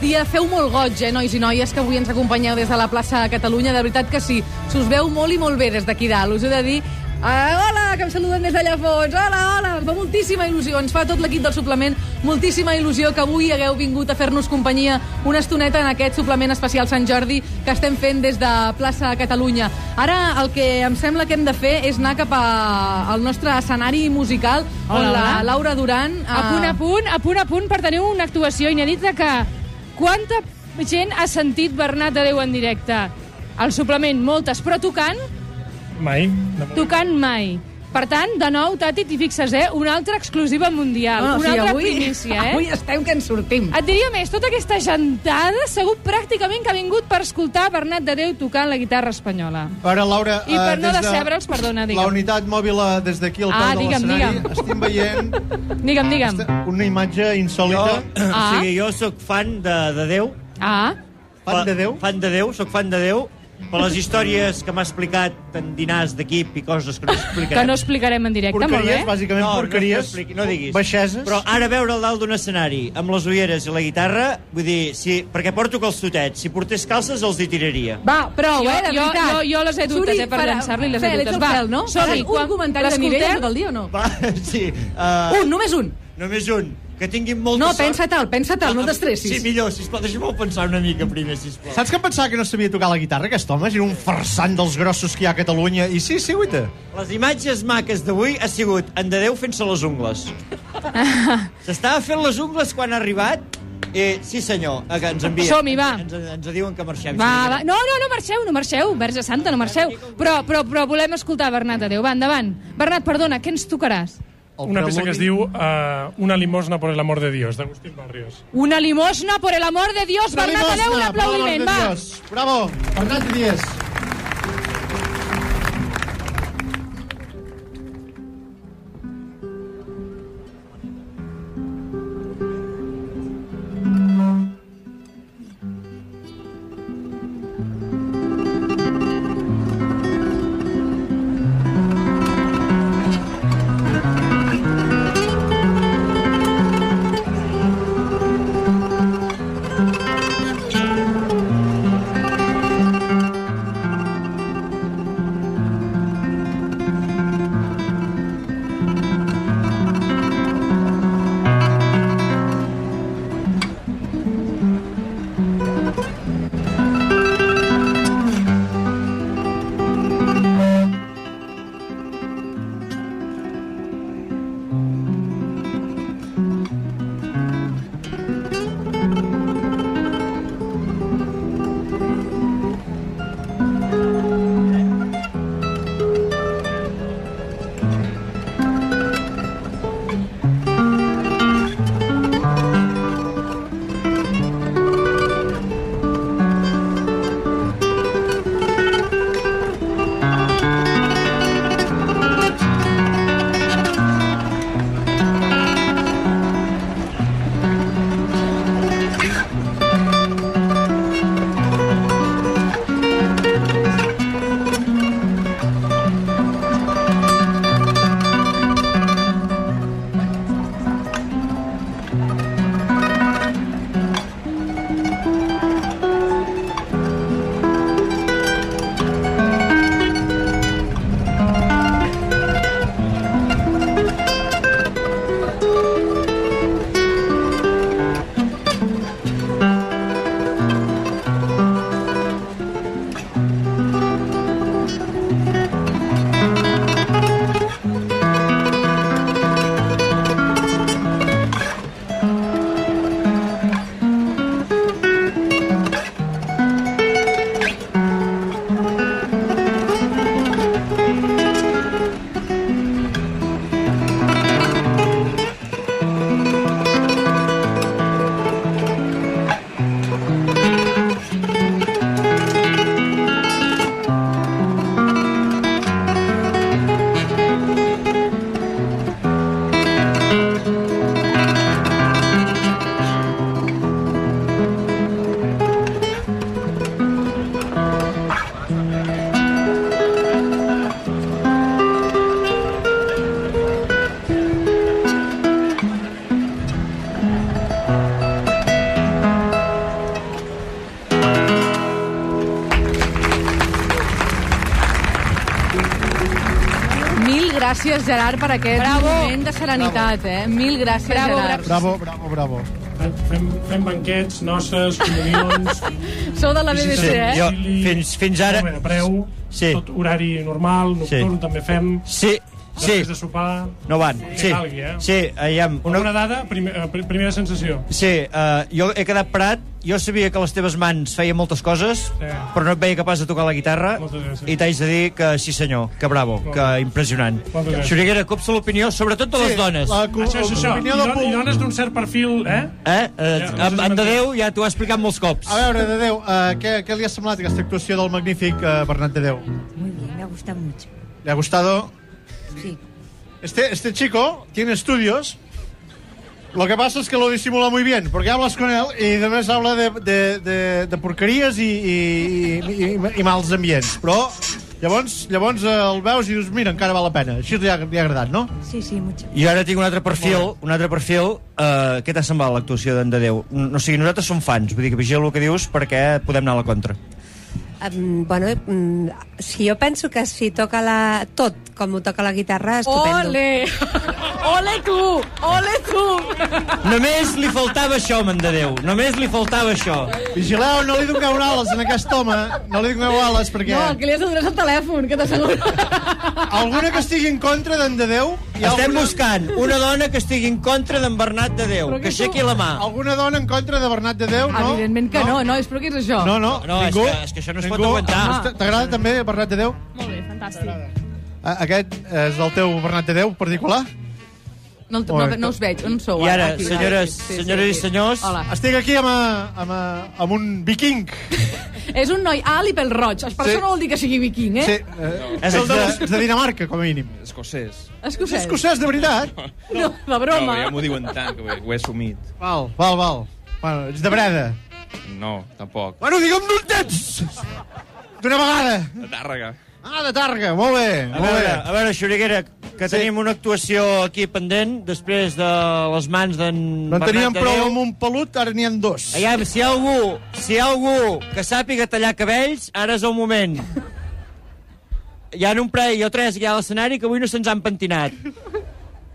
25 d'una del migdia. Feu molt goig, eh, nois i noies, que avui ens acompanyeu des de la plaça de Catalunya. De veritat que sí. S'us veu molt i molt bé des d'aquí dalt. Us he de dir Ah, hola, que em saluden des d'allà fons. Hola, hola. Em fa moltíssima il·lusió. Ens fa tot l'equip del suplement moltíssima il·lusió que avui hagueu vingut a fer-nos companyia una estoneta en aquest suplement especial Sant Jordi que estem fent des de plaça Catalunya. Ara el que em sembla que hem de fer és anar cap a- al nostre escenari musical on Hola, la hola. Laura Duran... A punt, eh, a punt, a punt, a punt per tenir una actuació inèdita que... Quanta gent ha sentit Bernat de Déu en directe? Al suplement, moltes, però tocant, Mai. No. tocant mai. Per tant, de nou, Tati, t'hi fixes, eh? Una altra exclusiva mundial, no, o una sigui, altra avui, primícia, eh? Avui estem que ens sortim. Et diria més, tota aquesta gentada segur pràcticament que ha vingut per escoltar Bernat de Déu tocant la guitarra espanyola. Ara, Laura... I per eh, no des de decebre'ls, perdona, digue'm. La unitat mòbil eh, des d'aquí al Ah, peu de digue'm, l'escenari digue'm. estem veient Digue'm, digue'm. una imatge Jo, insòlita. o Ah. sigui, jo sóc fan de, de Déu. Ah, Fan de Déu? Fan de Déu, sóc fan de Déu. Per les històries que m'ha explicat en dinars d'equip i coses que no explicarem. que no explicarem en directe, molt Porqueries, bé. bàsicament No, porqueries. no expliqui, no diguis. Baixeses. Però ara veure al dalt d'un escenari, amb les ulleres i la guitarra, vull dir, si, perquè porto calçotets, si portés calces els hi tiraria. Va, prou, Jo- eh, de jo- veritat. jo- jo les he dutes, Suri, eh, per llançar-li les he dutes. el Va, Fel, no? som-hi, Un quan comentari de nivell tot el dia o no? Va, sí. Uh, Un, només un. Només un. Que tinguin molta No, sort. pensa-te'l, pensa-te'l, no t'estressis. Sí, millor, sisplau, deixa'm pensar una mica primer, sisplau. Saps que em pensava que no sabia tocar la guitarra, aquest home? Era un farsant dels grossos que hi ha a Catalunya. I sí, sí, guaita. Les imatges maques d'avui ha sigut en de Déu fent-se les ungles. S'estava fent les ungles quan ha arribat Eh, sí, senyor, eh, que ens envia. Som-hi, va. Ens, ens, ens diuen que marxem. Va, sí, va. No, no, no marxeu, no marxeu. Verge Santa, no marxeu. Però, però, però volem escoltar Bernat de Déu. Va, endavant. Bernat, perdona, què ens tocaràs? El Una peça que es diu uh, Una limosna por el amor de Dios, d'Agustín Barrios. Una limosna, por el amor de Dios. Una Bernat de Déu, un aplaudiment, va. Dios. Bravo, Bernat de gràcies, Gerard, per aquest Bravo. moment de serenitat, eh? Mil gràcies, Bravo, Gerard. Bravo, bravo, bravo. Fem, fem banquets, noces, comunions... Sou de la BBC, visites eh? Jo, fins- fins ara- preu, Sí. tot horari normal, nocturn Sí. també fem, Sí, sí, després de sopar... no van. Sí, calgui, eh? sí, aviam, Una, una... una dada, primer, eh, pri- primera sensació. Sí, uh, jo he quedat parat, jo sabia que les teves mans feien moltes coses, Sí. però no et veia capaç de tocar la guitarra, Moltes i t'haig de dir que sí senyor, que bravo, que impressionant. Moltes. Xuriguera, copsa l'opinió, sobretot de les dones. La, Això és això, i, don, i dones d'un cert perfil, eh? Eh? eh Ja, en, en de Déu ja t'ho ha explicat molts cops. A veure, de Déu, uh, què, què li ha semblat aquesta actuació del magnífic uh, Bernat de Déu? Muy bien, me ha gustado mucho. ¿Le ha gustado? Sí. Este, este chico tiene estudios. Lo que pasa es que lo disimula muy bien, porque hablas con él y además habla de, de, de, de porqueries i, i, i, i, i mals ambients. Però llavors, llavors el veus i dius, mira, encara val la pena. Així li ha, li ha agradat, no? Sí, sí, mucho. I ara tinc un altre perfil, un altre perfil. Uh, què t'ha semblat l'actuació d'en de Déu? No, o sigui, nosaltres som fans, vull dir que vigila el que dius perquè podem anar a la contra. Um, bueno, um, si jo penso que si toca la... tot com ho toca la guitarra, estupendo. Ole! Ole tu! Ole tu! Només li faltava això, man de Déu. Només li faltava això. Vigileu, no li doneu ales en aquest home. No li doneu ales, perquè... No, el que li has de donar és el telèfon, que t'asseguro. Alguna que estigui en contra d'en de Déu... Estem alguna, buscant una dona que estigui en contra d'en Bernat de Déu, Però que que aixequi tu- la mà. Alguna dona en contra de Bernat de Déu, no? Evidentment que no, nois, però què és això? No, no, No, és ningú, que- és que això no es pot ningú. aguantar. Ah. T'agrada també Bernat de Déu? Molt bé, fantàstic. A- Aquest és el teu Bernat de Déu particular? No, no, no us veig, on sou? I ara, Aquí, senyores, aquí. Sí, sí, senyores i senyors, Hola. Estic aquí amb, a, amb, a, amb un viking. És un noi alt i pel roig. Per Sí. això no vol dir que sigui viking, eh? Sí, eh, És és, el de, de- és de Dinamarca, com a mínim. Escocès. Escocès. Escocès, de veritat? No, de broma. No, ja m'ho diuen tant, que ho he, ho he assumit. Val, val, val. Bueno, ets de Breda. No, tampoc. Bueno, digue'm d'on ets! D'una vegada. De Tàrrega. Ah, de Targa, molt bé, a molt veure, bé. a veure, Xuriguera, que Sí. tenim una actuació aquí pendent, després de les mans d'en No en teníem Bernat prou amb un pelut, ara n'hi ha dos. Aviam, si hi ha algú, si hi ha algú que sàpiga tallar cabells, ara és el moment. Hi ha un parell o tres aquí a l'escenari que avui no se'ns han pentinat.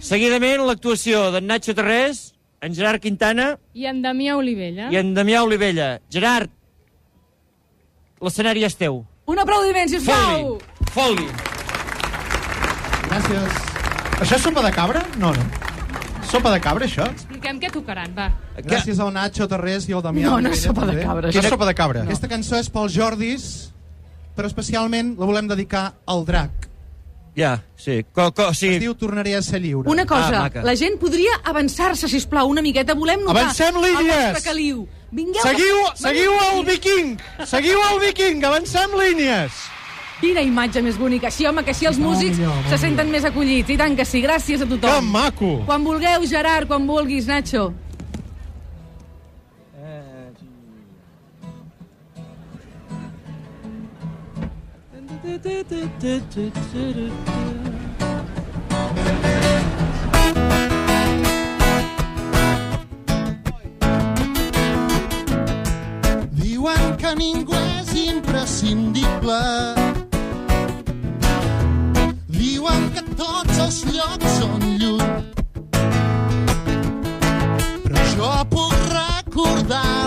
Seguidament, l'actuació d'en Nacho Terrés, en Gerard Quintana I en Damià Olivella. i en Damià Olivella. Gerard, l'escenari és teu. Un aplaudiment, sisplau! Foli! Foli! Gràcies. Això és sopa de cabra? No, no. Sopa de cabra, això? Expliquem què tocaran, va. Gràcies al Nacho Terrés i al Damià No, no és sopa de cabra. Això és sopa de cabra. Aquesta cançó és pels Jordis, però especialment la volem dedicar al drac. Ja, sí. Co, co, Es sí. diu Tornaré a ser lliure. Una cosa, Ah, maca. la gent podria avançar-se, si plau, una miqueta. Volem notar Avancem línies! el vostre caliu. Vingueu, Seguiu, Veniu seguiu el viking! Seguiu el viking! Avancem línies! Quina imatge més bonica. Sí, home, que així els músics se senten més acollits. I tant que sí. Gràcies a Que tothom. maco! Quan vulgueu, Gerard, quan vulguis, Nacho. Diuen que ningú és imprescindible. Diuen que tots els llocs són lluny. Però jo puc recordar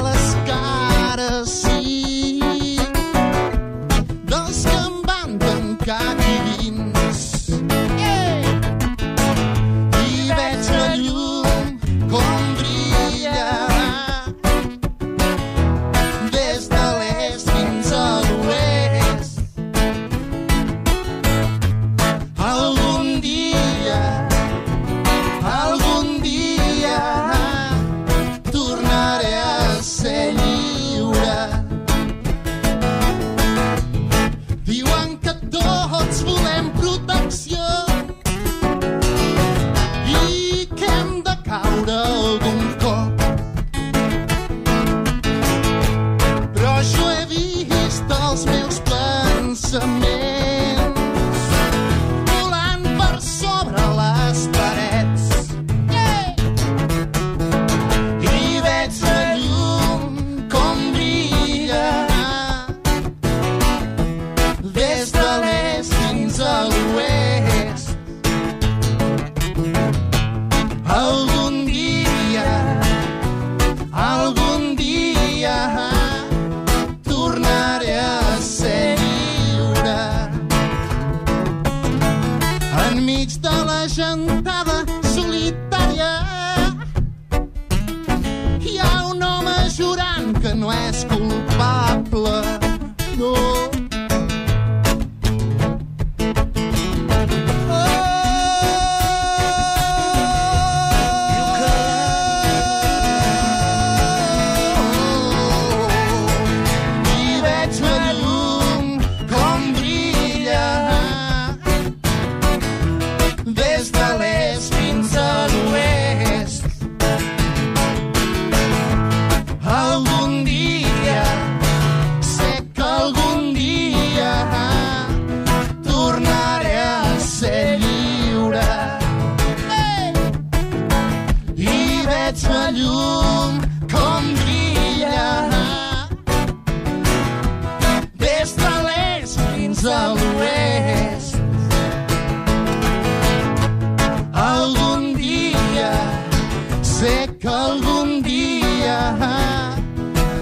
que algun dia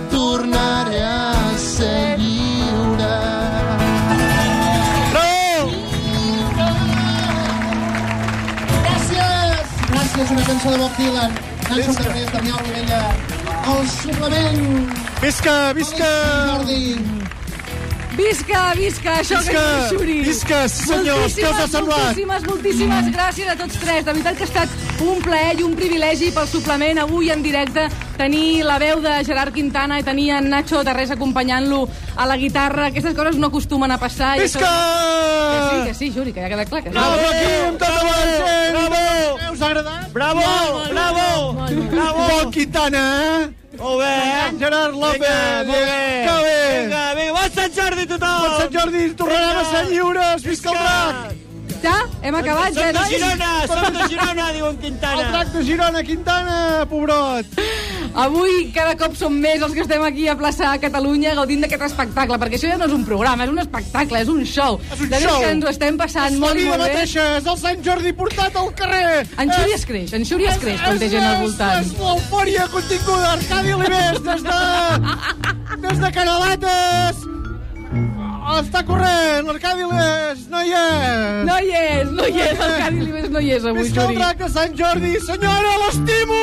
tornaré a ser lliure. Gràcies! Gràcies, una cançó de Bob Dylan. Nacho Carrés, Daniel Rovella. El suplement. Visca, visca! Jordi. Visca, visca, això Visca, que és Xuri. visca, sí, senyors, què us ha semblat? Moltíssimes, moltíssimes gràcies a tots tres. De veritat que ha estat un plaer i un privilegi pel suplement avui en directe tenir la veu de Gerard Quintana i tenir en Nacho Tarrés acompanyant-lo a la guitarra. Aquestes coses no acostumen a passar. i Visca! això- Que sí, que sí, Xuri, que ja queda clar. Que sí. Bravo, aquí, tota! Bravo! Eh, Us ha agradat? Bravo! Bravo! Bravo! Bon Quintana, eh? Molt bé, eh? Gerard López. Vinga, molt bé. Que bé. Jordi tornarem a ser lliures. Visca el drac! Ja? Hem acabat, Som ja, de? Girona, som de Girona, diu en El Quintana. drac de Girona, Quintana, pobrot. Avui cada cop som més els que estem aquí a plaça Catalunya gaudint d'aquest espectacle, perquè això ja no és un programa, és un espectacle, és un show. És un de show. que ens ho estem passant És molt i molt bé. mateixa, és el Sant Jordi portat al carrer. En Xuri es creix, en Xuri es creix quan té gent al voltant. És, és l'eufòria continguda. Arcadi Olivés, des de... des de Canaletes. Està corrent, l'Arcadi Olivés, no hi és. No hi és, no hi és, el Cadi Libes no hi és avui, Visca el Xuri. drac de Sant Jordi. Senyora, l'estimo.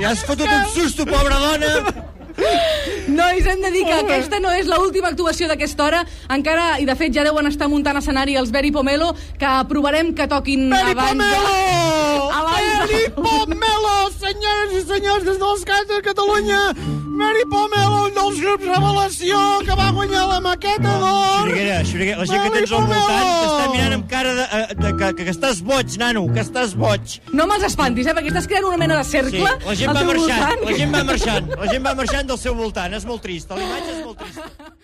Ja has fotut un susto, pobra dona. Nois, hem de dir que aquesta no és l'última actuació d'aquesta hora. Encara, i de fet ja deuen estar muntant escenari els Beri Pomelo, que provarem que toquin Peri abans... Pomelo! Abans- Peri Pomelo, senyores i senyors, des dels Cants de Catalunya. Mary Pomelo, un dels grups Revelació, que va guanyar la maqueta d'or. Xuriguera, Xuriguera, la gent que tens al voltant t'està mirant amb cara de, eh, de, que, que, que estàs boig, nano, que estàs boig. No me'ls espantis, eh, perquè estàs creant una mena de Sí, cercle la gent al va teu marxant, voltant. la gent va marxant, la gent va marxant del seu voltant, és molt trist, l'imatge és molt trista.